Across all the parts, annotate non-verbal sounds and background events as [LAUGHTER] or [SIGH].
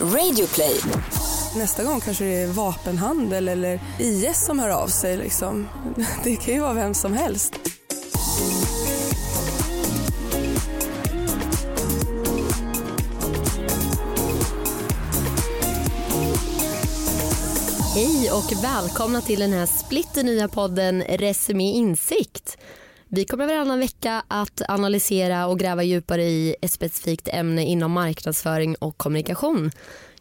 Radioplay. Nästa gång kanske det är vapenhandel eller IS som hör av sig. Liksom. [LAUGHS] Det kan ju vara vem som helst. Hej och välkomna till den här splitternya podden Resumé Insikt. Vi kommer varannan vecka att analysera och gräva djupare i ett specifikt ämne inom marknadsföring och kommunikation.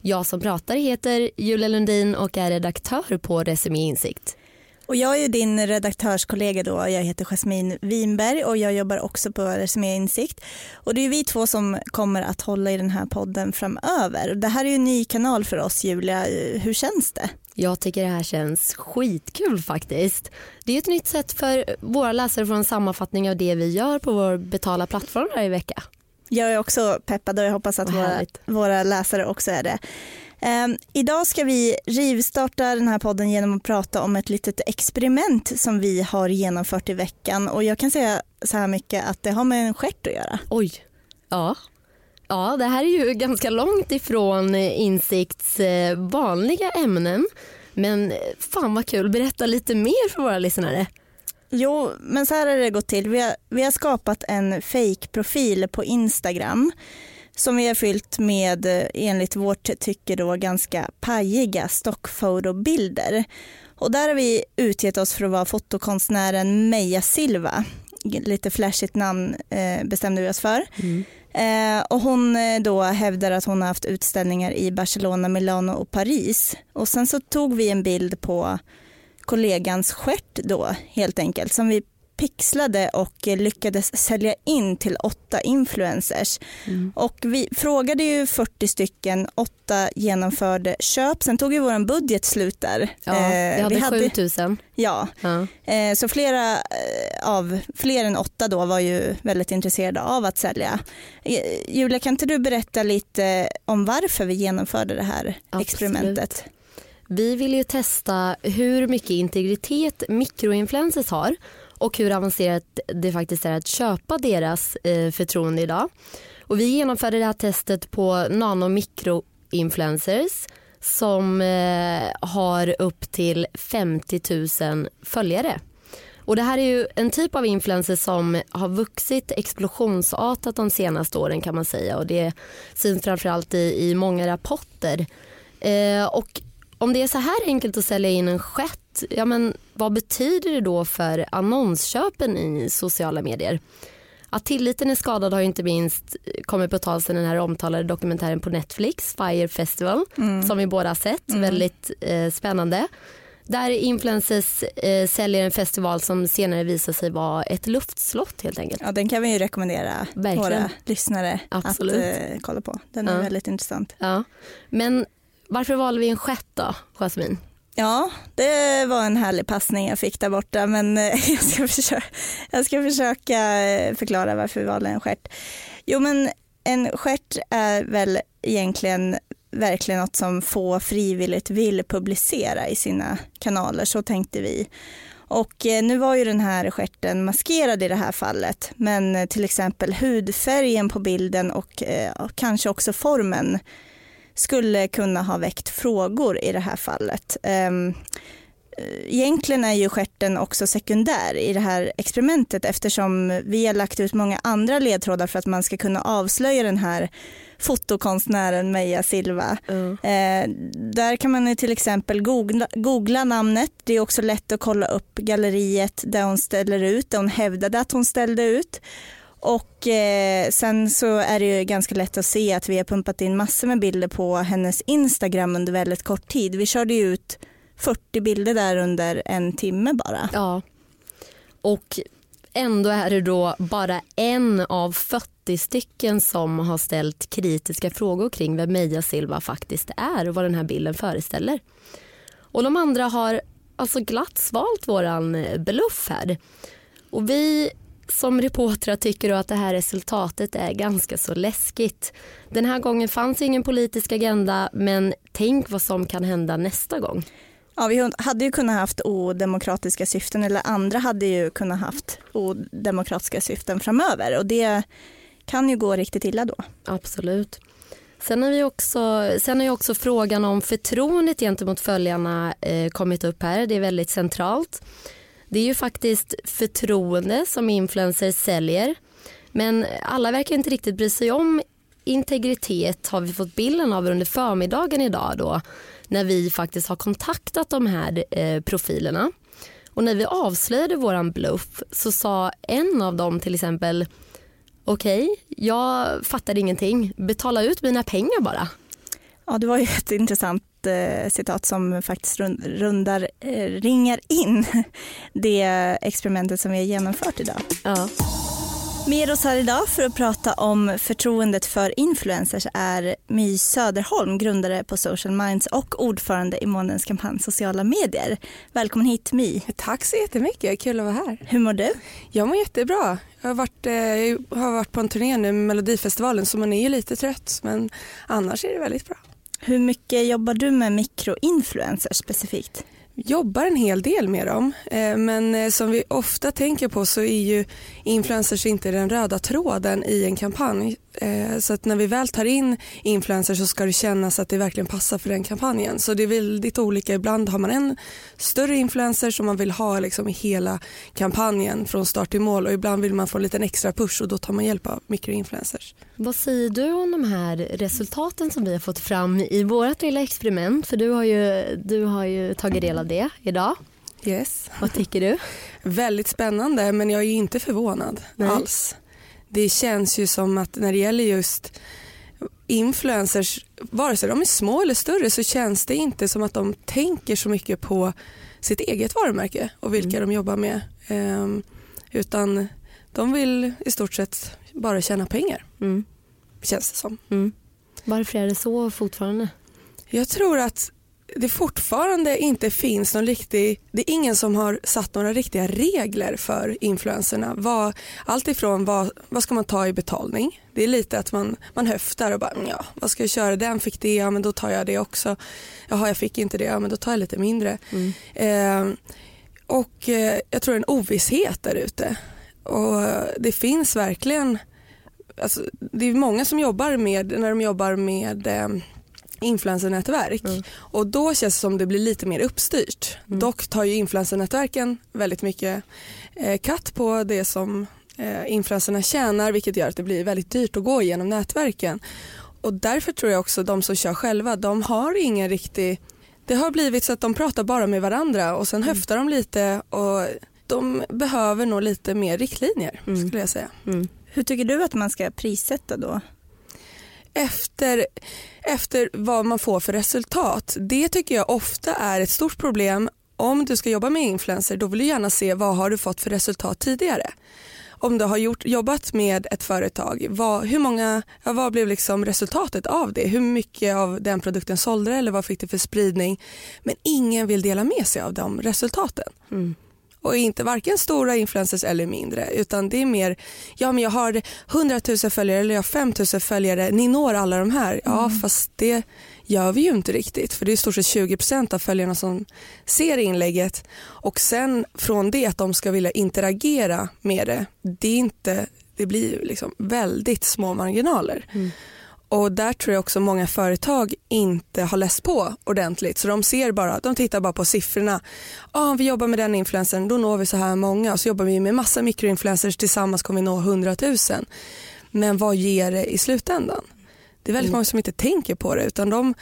Jag som pratar heter Julia Lundin och är redaktör på Resumé Insikt. Och jag är din redaktörskollega då, jag heter Jasmin Winberg och jag jobbar också på Resumé Insikt. Och det är vi två som kommer att hålla i den här podden framöver. Det här är ju en ny kanal för oss Julia, hur känns det? Jag tycker det här känns skitkul faktiskt. Det är ett nytt sätt för våra läsare att få en sammanfattning av det vi gör på vår betala plattform varje vecka. Jag är också peppad och jag hoppas att våra, våra läsare också är det. Um, idag ska vi rivstarta den här podden genom att prata om ett litet experiment som vi har genomfört i veckan och jag kan säga så här mycket att det har med en stjärt att göra. Oj, ja. Ja, det här är ju ganska långt ifrån eh, Insikts eh, vanliga ämnen. Men eh, fan vad kul, berätta lite mer för våra lyssnare. Jo, men så här har det gått till. Vi har, vi har skapat en fake-profil på Instagram som vi har fyllt med, enligt vårt tycke, då, ganska pajiga stockfotobilder. Och där har vi utgett oss för att vara fotokonstnären Meja Silva. Lite flashigt namn eh, bestämde vi oss för. Mm. Eh, och hon eh, då hävdar att hon har haft utställningar i Barcelona, Milano och Paris. Och sen så tog vi en bild på kollegans stjärt då helt enkelt som vi pixlade och lyckades sälja in till åtta influencers. Mm. Och vi frågade ju 40 stycken, åtta genomförde köp. Sen tog ju vår budget slut där. Ja, vi hade, vi hade 7000. Ja, ja. Eh, så flera eh, av, fler än åtta då var ju väldigt intresserade av att sälja. Eh, Julia, kan inte du berätta lite om varför vi genomförde det här Absolut. experimentet? Vi vill ju testa hur mycket integritet mikroinfluencers har och hur avancerat det faktiskt är att köpa deras eh, förtroende idag. Och vi genomförde det här testet på nano mikroinfluencers som eh, har upp till 50 000 följare. Och det här är ju en typ av influencer som har vuxit explosionsartat de senaste åren kan man säga och det syns framförallt i, i många rapporter. Eh, och om det är så här enkelt att sälja in en skett, ja men vad betyder det då för annonsköpen i sociala medier? Att tilliten är skadad har inte minst kommit på tal sen den här omtalade dokumentären på Netflix, Fire Festival, mm. som vi båda har sett. Mm. Väldigt eh, spännande. Där influencers eh, säljer en festival som senare visar sig vara ett luftslott helt enkelt. Ja, den kan vi ju rekommendera Verkligen. våra lyssnare Absolut. att eh, kolla på. Den är ja. väldigt intressant. Ja. Men varför valde vi en stjärt då, Jasmin? Ja, det var en härlig passning jag fick där borta men eh, [LAUGHS] jag ska försöka, jag ska försöka eh, förklara varför vi valde en stjärt. Jo men en stjärt är väl egentligen verkligen något som få frivilligt vill publicera i sina kanaler, så tänkte vi. Och eh, nu var ju den här stjärten maskerad i det här fallet, men till exempel hudfärgen på bilden och kanske också formen skulle kunna ha väckt frågor i det här fallet. Ehm, egentligen är ju skärten också sekundär i det här experimentet eftersom vi har lagt ut många andra ledtrådar för att man ska kunna avslöja den här fotokonstnären Meja Silva. Mm. Eh, där kan man till exempel googla, googla, namnet. Det är också lätt att kolla upp galleriet där hon ställer ut, där hon hävdade att hon ställde ut. Och eh, sen så är det ju ganska lätt att se att vi har pumpat in massor med bilder på hennes Instagram under väldigt kort tid. Vi körde ju ut 40 bilder där under en timme bara. Ja, och ändå är det då bara en av 40 stycken som har ställt kritiska frågor kring vem Meja Silva faktiskt är och vad den här bilden föreställer. Och de andra har alltså glatt svalt våran eh, bluff här. Och vi som reportrar tycker du att det här resultatet är ganska så läskigt. Den här gången fanns ingen politisk agenda men tänk vad som kan hända nästa gång. Ja, vi hade ju kunnat haft odemokratiska syften eller andra hade ju kunnat haft odemokratiska syften framöver och det kan ju gå riktigt illa då. Absolut. Sen har, vi också, sen har ju också frågan om förtroendet gentemot följarna eh, kommit upp här. Det är väldigt centralt. Det är ju faktiskt förtroende som influencers säljer. Men alla verkar inte riktigt bry sig om integritet har vi fått bilden av under förmiddagen idag då när vi faktiskt har kontaktat de här eh, profilerna. Och när vi avslöjade våran bluff så sa en av dem till exempel okej, okay, jag fattar ingenting, betala ut mina pengar bara. Ja, det var ju ett intressant eh, citat som faktiskt rundar, eh, ringar in [LAUGHS] det experimentet som vi har genomfört idag. Ja. Med oss här idag för att prata om förtroendet för influencers är My Söderholm, grundare på Social Minds och ordförande i månadens kampanj sociala medier. Välkommen hit My. Tack så jättemycket, kul att vara här. Hur mår du? Jag mår jättebra. Jag har varit, eh, jag har varit på en turné nu med Melodifestivalen så man är ju lite trött men annars är det väldigt bra. Hur mycket jobbar du med mikroinfluencers specifikt? jobbar en hel del med dem eh, men eh, som vi ofta tänker på så är ju influencers inte den röda tråden i en kampanj eh, så att när vi väl tar in influencers så ska det kännas att det verkligen passar för den kampanjen. Så det är väldigt olika. Ibland har man en större influencer som man vill ha liksom i hela kampanjen från start till mål och ibland vill man få en liten extra push och då tar man hjälp av mikroinfluencers. Vad säger du om de här resultaten som vi har fått fram i vårt lilla experiment? För du har ju, du har ju tagit del av det idag. Yes. Vad tycker du? Väldigt spännande men jag är inte förvånad Nej. alls det känns ju som att när det gäller just influencers, vare sig de är små eller större så känns det inte som att de tänker så mycket på sitt eget varumärke och vilka mm. de jobbar med. Um, utan de vill i stort sett bara tjäna pengar. Mm. Känns det som. Mm. Varför är det så fortfarande? Jag tror att det fortfarande inte finns någon riktig, det är ingen som har satt några riktiga regler för influenserna. Vad, allt ifrån vad, vad ska man ta i betalning? Det är lite att man, man höftar och bara ja, vad ska jag köra? Den fick det, ja men då tar jag det också. Jaha jag fick inte det, ja men då tar jag lite mindre. Mm. Eh, och eh, jag tror en ovisshet där ute. Och det finns verkligen, alltså, det är många som jobbar med, när de jobbar med eh, influencernätverk mm. och då känns det som det blir lite mer uppstyrt. Mm. Dock tar ju influencernätverken väldigt mycket eh, katt på det som eh, influencerna tjänar vilket gör att det blir väldigt dyrt att gå igenom nätverken. Och därför tror jag också de som kör själva, de har ingen riktig det har blivit så att de pratar bara med varandra och sen mm. höftar de lite och de behöver nog lite mer riktlinjer mm. skulle jag säga. Mm. Hur tycker du att man ska prissätta då? efter, efter vad man får för resultat. Det tycker jag ofta är ett stort problem. Om du ska jobba med influencer då vill du gärna se vad har du fått för resultat tidigare. Om du har gjort, jobbat med ett företag, vad, hur många, vad blev liksom resultatet av det? Hur mycket av den produkten sålde eller vad fick det för spridning? Men ingen vill dela med sig av de resultaten. Mm och inte varken stora influencers eller mindre utan det är mer, ja men jag har 100 000 följare eller jag har 5 000 följare, ni når alla de här. Ja mm. fast det gör vi ju inte riktigt för det är i stort sett 20% av följarna som ser inlägget och sen från det att de ska vilja interagera med det, det, är inte, det blir liksom väldigt små marginaler. Mm. Och där tror jag också många företag inte har läst på ordentligt. Så de ser bara, de tittar bara på siffrorna. Ah, vi jobbar med den influencern, då når vi så här många. Och så jobbar vi med massa mikroinfluencers, tillsammans kommer vi nå 100 000. Men vad ger det i slutändan? Det är väldigt mm. många som inte tänker på det utan de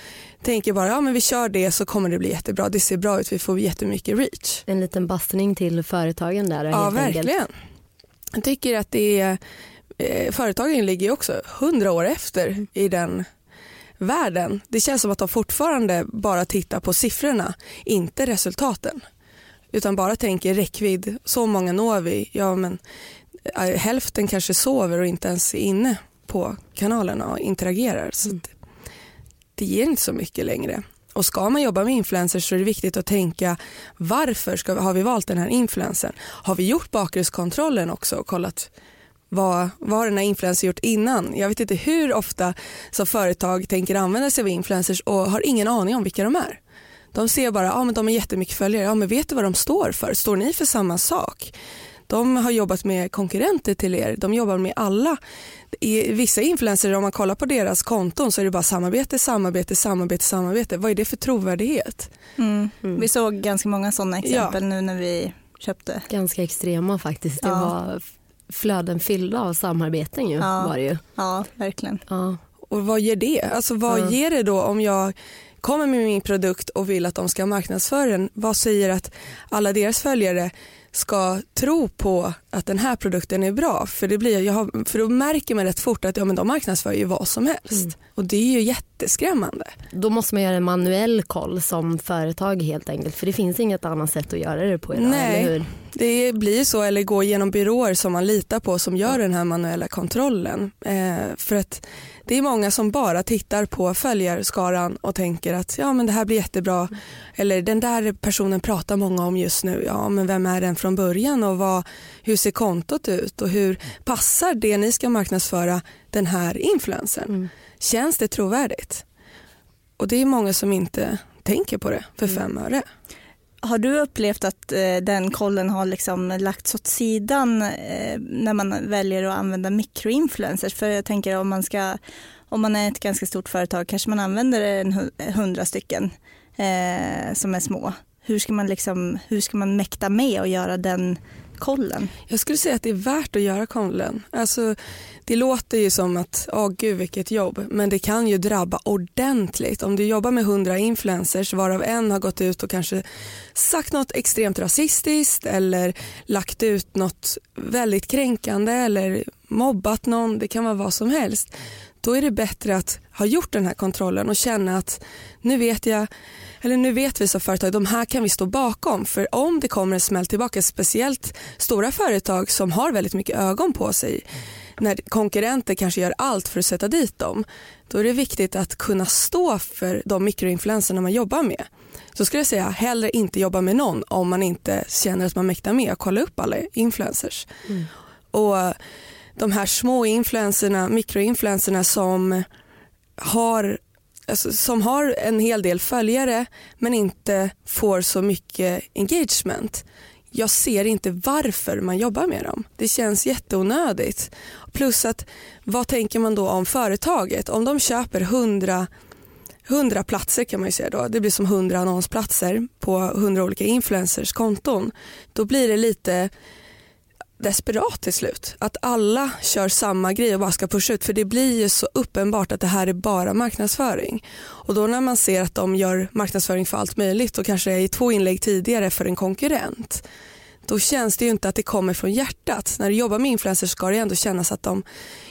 tänker bara ja men vi kör det så kommer det bli jättebra, det ser bra ut, vi får jättemycket reach. En liten bastning till företagen där. Ja verkligen. Enkelt. Jag tycker att det är eh, företagen ligger också hundra år efter i den världen. Det känns som att de fortfarande bara tittar på siffrorna, inte resultaten. Utan bara tänker räckvidd, så många når vi. Ja, men, äh, hälften kanske sover och inte ens är inne på kanalerna och interagerar. Så mm. det ger inte så mycket längre. Och ska man jobba med influencers så är det viktigt att tänka varför ska, har vi valt den här influencern? Har vi gjort bakgrundskontrollen också och kollat vad, vad har den här influencern gjort innan? Jag vet inte hur ofta som företag tänker använda sig av influencers och har ingen aning om vilka de är. De ser bara, ja ah, men de har jättemycket följare, ja men vet du vad de står för? Står ni för samma sak? De har jobbat med konkurrenter till er, de jobbar med alla. I vissa influencers, om man kollar på deras konton så är det bara samarbete, samarbete, samarbete, samarbete. Vad är det för trovärdighet? Mm. Mm. Vi såg ganska många sådana exempel ja. nu när vi köpte. Ganska extrema faktiskt. Det ja. var flöden fyllda av samarbeten ju. Ja, var det ju. ja verkligen. Ja. Och vad ger det? Alltså vad ja. ger det då om jag kommer med min produkt och vill att de ska marknadsföra den? Vad säger att alla deras följare ska tro på att den här produkten är bra. För, det blir, jag har, för då märker man rätt fort att ja, men de marknadsför ju vad som helst. Mm. Och det är ju jätteskrämmande. Då måste man göra en manuell koll som företag helt enkelt. För det finns inget annat sätt att göra det på idag, Nej, eller hur? det blir så. Eller gå genom byråer som man litar på som gör den här manuella kontrollen. Eh, för att det är många som bara tittar på följarskaran och tänker att ja men det här blir jättebra. Eller den där personen pratar många om just nu. Ja men vem är den från början och vad, hur ser kontot ut och hur passar det ni ska marknadsföra den här influencern? Mm. Känns det trovärdigt? Och det är många som inte tänker på det för mm. fem öre. Har du upplevt att eh, den kollen har liksom lagts åt sidan eh, när man väljer att använda mikroinfluencers? För jag tänker om man, ska, om man är ett ganska stort företag kanske man använder en hundra stycken eh, som är små. Hur ska, man liksom, hur ska man mäkta med att göra den kollen? Jag skulle säga att det är värt att göra kollen. Alltså, det låter ju som att, åh oh, gud vilket jobb, men det kan ju drabba ordentligt. Om du jobbar med hundra influencers varav en har gått ut och kanske sagt något extremt rasistiskt eller lagt ut något väldigt kränkande eller mobbat någon, det kan vara vad som helst. Då är det bättre att ha gjort den här kontrollen och känna att nu vet jag eller nu vet vi som företag, de här kan vi stå bakom. För om det kommer en smäll tillbaka, speciellt stora företag som har väldigt mycket ögon på sig, när konkurrenter kanske gör allt för att sätta dit dem, då är det viktigt att kunna stå för de mikroinfluenserna man jobbar med. Så skulle jag säga hellre inte jobba med någon om man inte känner att man mäktar med att kolla upp alla influencers. Mm. Och de här små influenserna, mikroinfluenserna som har alltså, som har en hel del följare men inte får så mycket engagement. Jag ser inte varför man jobbar med dem. Det känns jätteonödigt. Plus att vad tänker man då om företaget? Om de köper 100 100 platser kan man ju säga då, det blir som 100 annonsplatser på 100 olika influencers konton. Då blir det lite desperat till slut. Att alla kör samma grej och bara ska pusha ut för det blir ju så uppenbart att det här är bara marknadsföring. Och då när man ser att de gör marknadsföring för allt möjligt och kanske i två inlägg tidigare för en konkurrent då känns det ju inte att det kommer från hjärtat. När du jobbar med influencers ska det ändå kännas att de,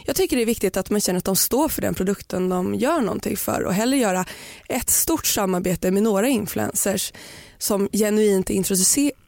jag tycker det är viktigt att man känner att de står för den produkten de gör någonting för och hellre göra ett stort samarbete med några influencers som genuint introducerar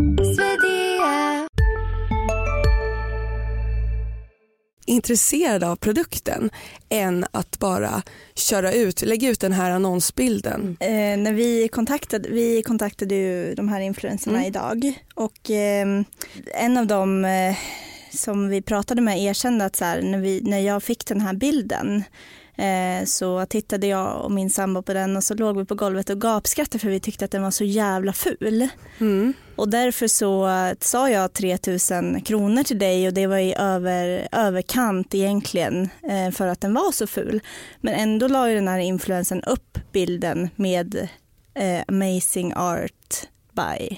Intresserade av produkten än att bara köra ut, lägga ut den här annonsbilden. Eh, när vi kontaktade, vi kontaktade ju de här influencerna mm. idag och eh, en av dem eh, som vi pratade med erkände att så här, när, vi, när jag fick den här bilden så tittade jag och min sambo på den och så låg vi på golvet och gapskrattade för vi tyckte att den var så jävla ful. Mm. Och därför så sa jag 3000 kronor till dig och det var i över, överkant egentligen eh, för att den var så ful. Men ändå la ju den här influensen upp bilden med eh, amazing art by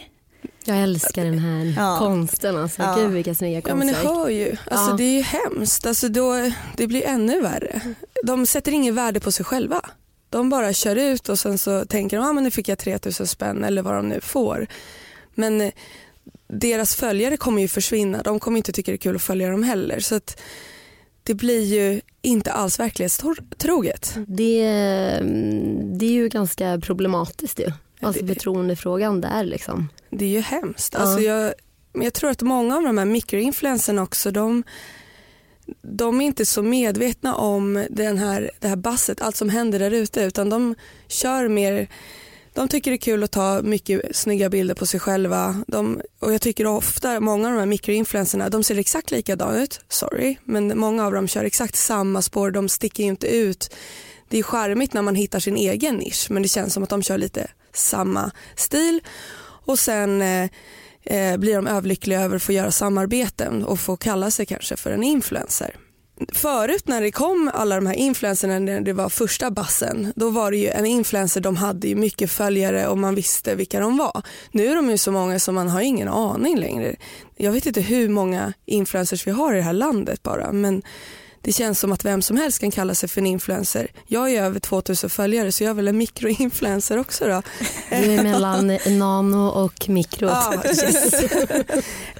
jag älskar den här ja. konsten. Alltså. Ja. Gud vilka snygga konstverk. Ja, men ni hör ju. Alltså, ja. Det är ju hemskt. Alltså, då, det blir ännu värre. De sätter inget värde på sig själva. De bara kör ut och sen så tänker de att ah, nu fick jag 3000 spänn eller vad de nu får. Men eh, deras följare kommer ju försvinna. De kommer inte tycka det är kul att följa dem heller. Så att det blir ju inte alls verklighetstroget. Det, det är ju ganska problematiskt ju. Alltså förtroendefrågan där liksom. Det är ju hemskt. Ja. Alltså jag, jag tror att många av de här mikroinfluenserna också de, de är inte så medvetna om den här, det här basset, allt som händer där ute utan de kör mer de tycker det är kul att ta mycket snygga bilder på sig själva. De, och jag tycker ofta, många av de här mikroinfluencerna, de ser exakt likadana ut, sorry, men många av dem kör exakt samma spår, de sticker ju inte ut. Det är charmigt när man hittar sin egen nisch men det känns som att de kör lite samma stil. Och sen eh, eh, blir de överlyckliga över att få göra samarbeten och få kalla sig kanske för en influencer förut när det kom alla de här influencerna när det var första bassen då var det ju en influencer de hade ju mycket följare och man visste vilka de var. Nu är de ju så många som man har ingen aning längre. Jag vet inte hur många influencers vi har i det här landet bara men det känns som att vem som helst kan kalla sig för en influencer. Jag är över 2000 följare så jag är väl en mikroinfluencer också då. Du är mellan nano och mikro. Ja,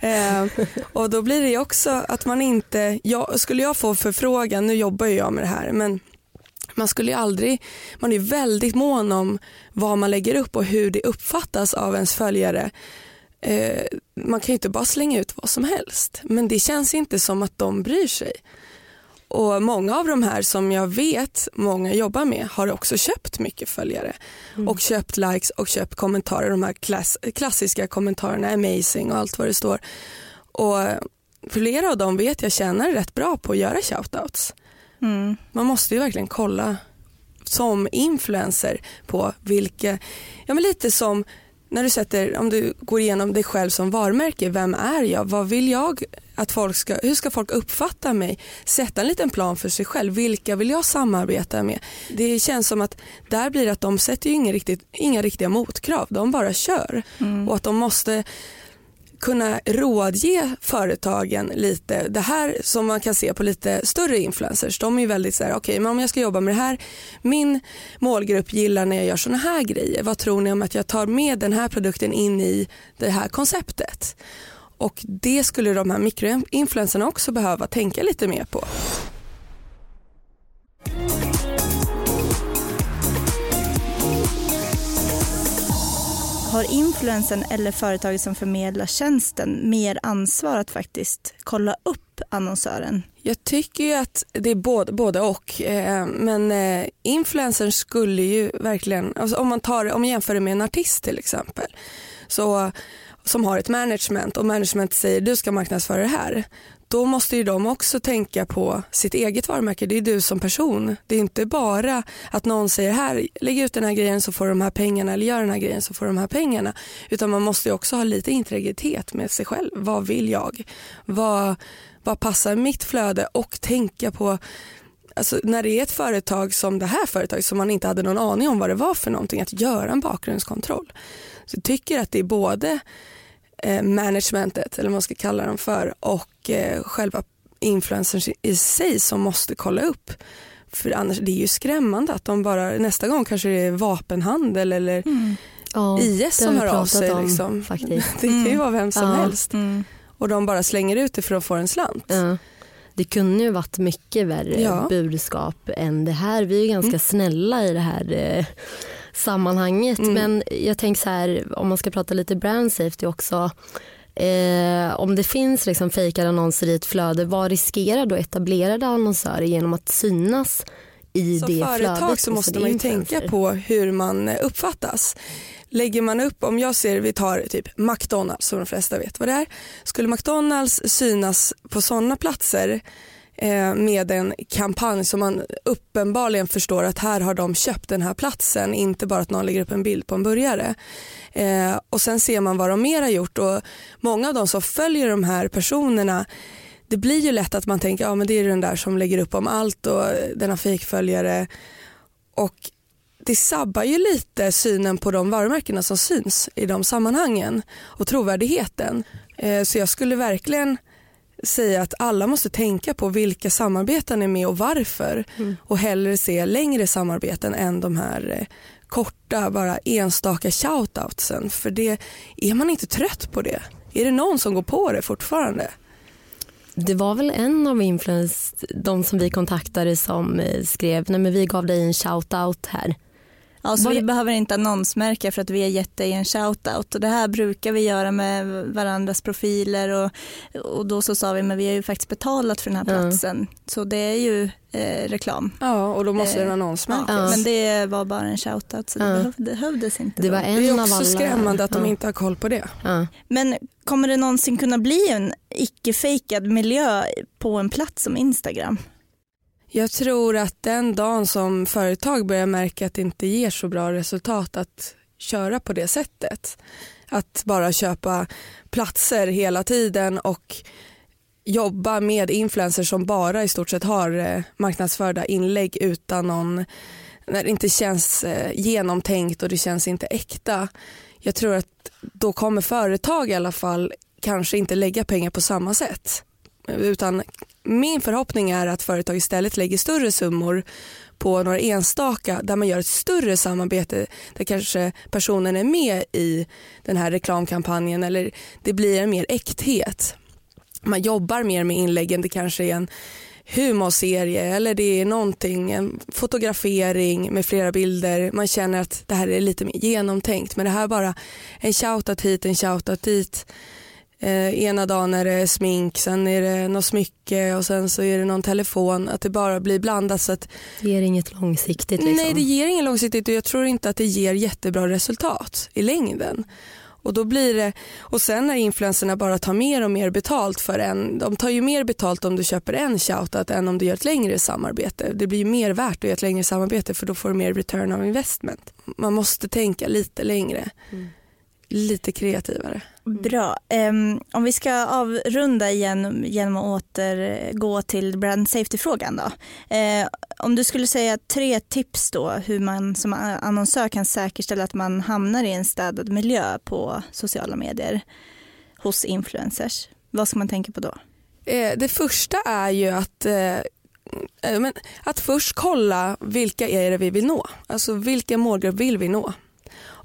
[LAUGHS] eh, och då blir det också att man inte, jag, skulle jag få förfrågan, nu jobbar ju jag med det här men man skulle ju aldrig, man är väldigt mån om vad man lägger upp och hur det uppfattas av ens följare. Eh, man kan ju inte bara slänga ut vad som helst men det känns inte som att de bryr sig. Och många av de här som jag vet många jobbar med har också köpt mycket följare mm. och köpt likes och köpt kommentarer, de här klass, klassiska kommentarerna amazing och allt vad det står. Och flera av dem vet jag tjänar rätt bra på att göra shoutouts. Mm. Man måste ju verkligen kolla som influencer på vilka, ja men lite som när du sätter, om du går igenom dig själv som varumärke, vem är jag? Vad vill jag att folk ska, hur ska folk uppfatta mig? Sätta en liten plan för sig själv. Vilka vill jag samarbeta med? Det känns som att där blir det att de sätter ju inga, riktigt, inga riktiga motkrav. De bara kör. Mm. Och att de måste kunna rådge företagen lite. Det här som man kan se på lite större influencers, de är väldigt så här, okej okay, men om jag ska jobba med det här, min målgrupp gillar när jag gör såna här grejer. Vad tror ni om att jag tar med den här produkten in i det här konceptet? Och det skulle de här mikroinfluencerna också behöva tänka lite mer på. Har influensen eller företaget som förmedlar tjänsten mer ansvar att faktiskt kolla upp annonsören? Jag tycker ju att det är både, både och. Eh, men eh, influencern skulle ju verkligen, alltså om man tar om man jämför det med en artist till exempel, så som har ett management och management säger du ska marknadsföra det här då måste ju de också tänka på sitt eget varumärke. Det är du som person. Det är inte bara att någon säger här, lägg ut den här grejen så får du de här pengarna eller gör den här grejen så får du de här pengarna. Utan man måste också ha lite integritet med sig själv. Vad vill jag? Vad, vad passar mitt flöde? Och tänka på Alltså, när det är ett företag som det här företaget som man inte hade någon aning om vad det var för någonting, att göra en bakgrundskontroll. Så jag tycker att det är både managementet, eller vad man ska kalla dem för, och eh, själva influencers i sig som måste kolla upp. För annars, det är ju skrämmande att de bara, nästa gång kanske det är vapenhandel eller mm. ja, IS som hör av sig. Om, liksom. [LAUGHS] Det kan ju mm. vara vem som ja. helst. Mm. Och de bara slänger ut det för att få en slant. Ja. Det kunde ju varit mycket värre budskap än det här. Vi är ganska mm. snälla i det här eh, sammanhanget. Mm. Men jag tänker så här, om man ska prata lite brand safety också. Eh, om det finns liksom fejkade annonser i ett flöde, vad riskerar då etablerade annonsörer genom att synas i Som det flödet? Företag så måste man ju tänka på hur man uppfattas. Lägger man upp, om jag ser, vi tar typ McDonalds som de flesta vet vad det är. Skulle McDonalds synas på sådana platser Eh, Eh, med en kampanj som man uppenbarligen förstår att här har de köpt den här platsen, inte bara att någon lägger upp en bild på en burgare. Eh, och sen ser man vad de mer har gjort och många av de som följer de här personerna det blir ju lätt att man tänker ja det är den där som lägger upp om allt och den har fejkföljare och det sabbar ju lite synen på de varumärkena som syns i de sammanhangen och trovärdigheten. Eh, så jag skulle verkligen säga att alla måste tänka på vilka samarbeten är med och varför mm. och hellre se längre samarbeten än de här eh, korta, bara enstaka shoutoutsen. För det, är man inte trött på det? Är det någon som går på det fortfarande? Det var väl en av influens, de som vi kontaktade som eh, skrev, nej men vi gav dig en shoutout här. Ja, så Var vi behöver inte annonsmärka för att vi har gett dig en shoutout och det här brukar vi göra med varandras profiler och, och då så sa vi men vi har ju faktiskt betalat för den här Ja. platsen så det är ju eh, reklam. Ja, och då måste Eh, den annonsmärkas. Ja, Ja. Men det var bara en shoutout så det Ja. behövdes inte. Det var en Det är av också alla. skrämmande att de ja. inte har koll på det. Ja. Men kommer det någonsin kunna bli en icke-fejkad miljö på en plats som Instagram? Jag tror att den dagen som företag börjar märka att det inte ger så bra resultat att köra på det sättet. Att bara köpa platser hela tiden och jobba med influencers som bara i stort sett har eh, marknadsförda inlägg utan någon, när det inte känns eh, genomtänkt och det känns inte äkta. Jag tror att då kommer företag i alla fall kanske inte lägga pengar på samma sätt. Utan min förhoppning är att företag istället lägger större summor på några enstaka där man gör ett större samarbete där kanske personen är med i den här reklamkampanjen eller det blir en mer äkthet. Man jobbar mer med inläggen, det kanske är en humorserie eller det är någonting, en fotografering med flera bilder. Man känner att det här är lite mer genomtänkt men det här är bara en shoutout hit, en shoutout dit. Eh, ena dagen är det smink, sen är det något smycke och sen så är det någon telefon. Att det bara blir blandat så att Det ger inget långsiktigt. Liksom. nej det ger ingen långsiktigt och jag tror inte att det ger jättebra resultat i längden. Och då blir det, och sen när influencerna bara tar mer och mer betalt för en, de tar ju mer betalt om du köper en shoutout än om du gör ett längre samarbete. Det blir ju mer värt att göra ett längre samarbete för då får du mer return of investment. Man måste tänka lite längre, lite kreativare. Bra. Em, om vi ska avrunda igen genom att återgå till brand safety-frågan då. Eh, om du skulle säga tre tips då hur man som annonsör kan säkerställa att man hamnar i en städad miljö på sociala medier hos influencers. Vad ska man tänka på då? Eh, det första är ju att, eh, men, att först kolla vilka är det vi vill nå. Alltså vilken målgrupp vill vi nå?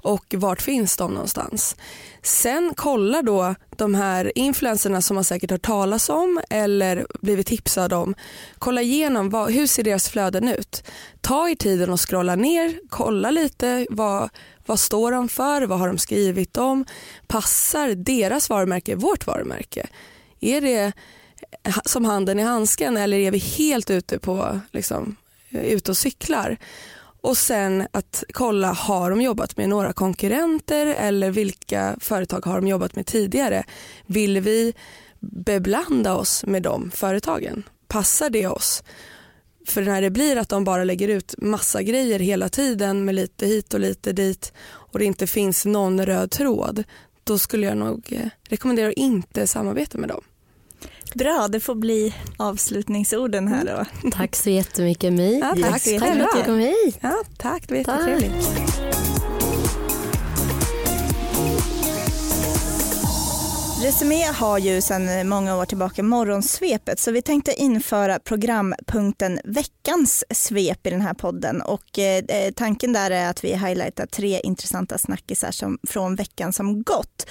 Och vart finns de någonstans? Sen kollar då de här influencerna som man säkert hört talas om eller blivit tipsade om. Kolla igenom vad, hur ser deras flöden ut. Ta er tiden och scrolla ner, kolla lite vad, vad står de för, vad har de skrivit om. Passar deras varumärke vårt varumärke? Är det som handen i handsken eller är vi helt ute på liksom, ute och cyklar? Och sen att kolla, har de jobbat med några konkurrenter eller vilka företag har de jobbat med tidigare? Vill vi beblanda oss med de företagen? Passar det oss? För när det blir att de bara lägger ut massa grejer hela tiden med lite hit och lite dit och det inte finns någon röd tråd, då skulle jag nog eh, rekommendera att inte samarbeta med dem. Bra, det får bli avslutningsorden här då. Tack så jättemycket My. Ja, tack Tack för att du kom hit. Ja, tack, det var jättetrevligt. Resumé har ju sedan många år tillbaka morgonsvepet så vi tänkte införa programpunkten veckans svep i den här podden och eh, tanken där är att vi highlightar tre intressanta snackisar som, från veckan som gått.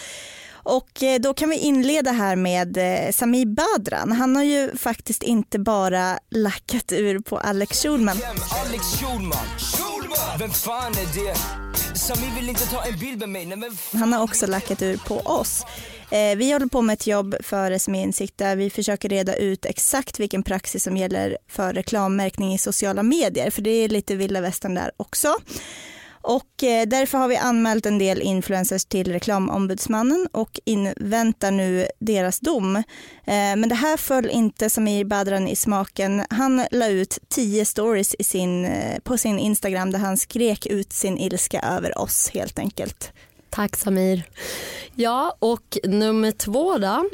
Och eh, då kan vi inleda här med eh, Sami Badran. Han har ju faktiskt inte bara lackat ur på Alex Schulman? Alex Schulman. Schulman! Vem fan är det? Sami vill inte ta en bild med mig. Nej, Han har också lackat ur på oss. Eh, vi håller på med ett jobb för SME Insikt där vi försöker reda ut exakt vilken praxis som gäller för reklammärkning i sociala medier, för det är lite vilda västern där också. Och eh, därför har vi anmält en del influencers till reklamombudsmannen och inväntar nu deras dom. Eh, men det här föll inte Samir Badran i smaken. Han la ut tio stories i sin, eh, på sin Instagram där han skrek ut sin ilska över oss helt enkelt. Tack Samir. Ja, och nummer två då.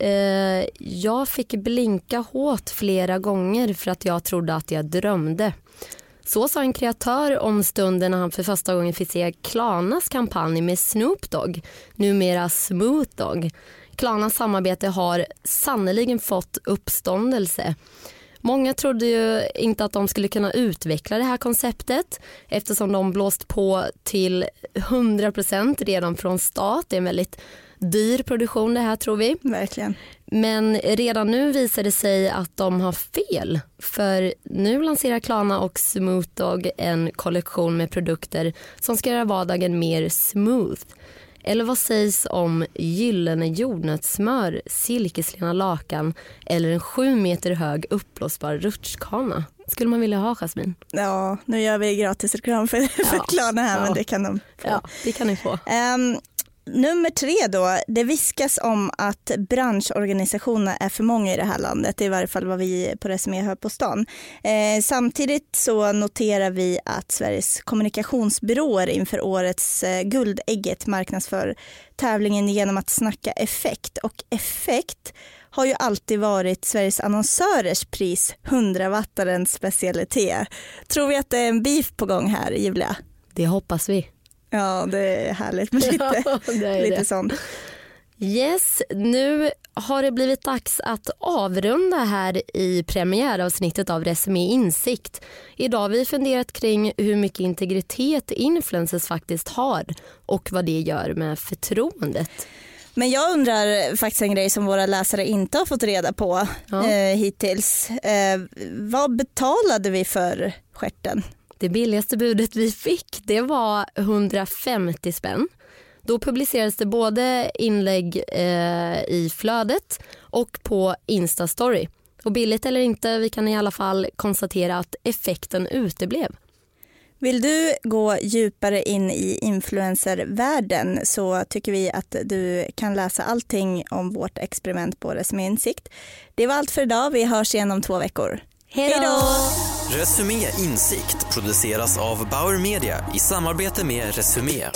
Eh, jag fick blinka hårt flera gånger för att jag trodde att jag drömde. Så sa en kreatör om stunden när han för första gången fick se Klanas kampanj med Snoop Dogg, numera Smooth Dogg. Klanas samarbete har sannoliken fått uppståndelse. Många trodde ju inte att de skulle kunna utveckla det här konceptet eftersom de blåst på till 100% redan från start. Det är en väldigt dyr produktion det här tror vi. Verkligen. Men redan nu visar det sig att de har fel. För nu lanserar Klarna och Smooth Dog en kollektion med produkter som ska göra vardagen mer smooth. Eller vad sägs om gyllene jordnötssmör, silkeslena lakan eller en sju meter hög uppblåsbar rutschkana? Skulle man vilja ha Jasmin? Ja, nu gör vi gratis reklam för, för Ja. Klarna här Ja. men det kan de få. Ja, det kan ni få. Ehm, nummer tre då, det viskas om att branschorganisationerna är för många i det här landet. Det är i varje fall vad vi på Resumé hör på stan. Eh, samtidigt så noterar vi att Sveriges kommunikationsbyråer inför årets eh, Guldägget marknadsför tävlingen genom att snacka effekt. Och effekt har ju alltid varit Sveriges annonsörers pris 100-wattarens specialitet. Tror vi att det är en beef på gång här Julia? Det hoppas vi. Ja, det är härligt med lite, är lite det. sånt. Yes, nu har det blivit dags att avrunda här i premiäravsnittet av Resumé Insikt. Idag har vi funderat kring hur mycket integritet influencers faktiskt har och vad det gör med förtroendet. Men jag undrar faktiskt en grej som våra läsare inte har fått reda på Ja. eh, hittills. Eh, vad betalade vi för stjärten? Det billigaste budet vi fick det var 150 spänn. Då publicerades det både inlägg eh, i flödet och på Instastory. Och billigt eller inte, vi kan i alla fall konstatera att effekten uteblev. Vill du gå djupare in i influencervärlden så tycker vi att du kan läsa allting om vårt experiment på Resumé Insikt. Det var allt för idag. Vi hörs igen om två veckor. Hej då! Resumé Insikt produceras av Bauer Media i samarbete med Resumé.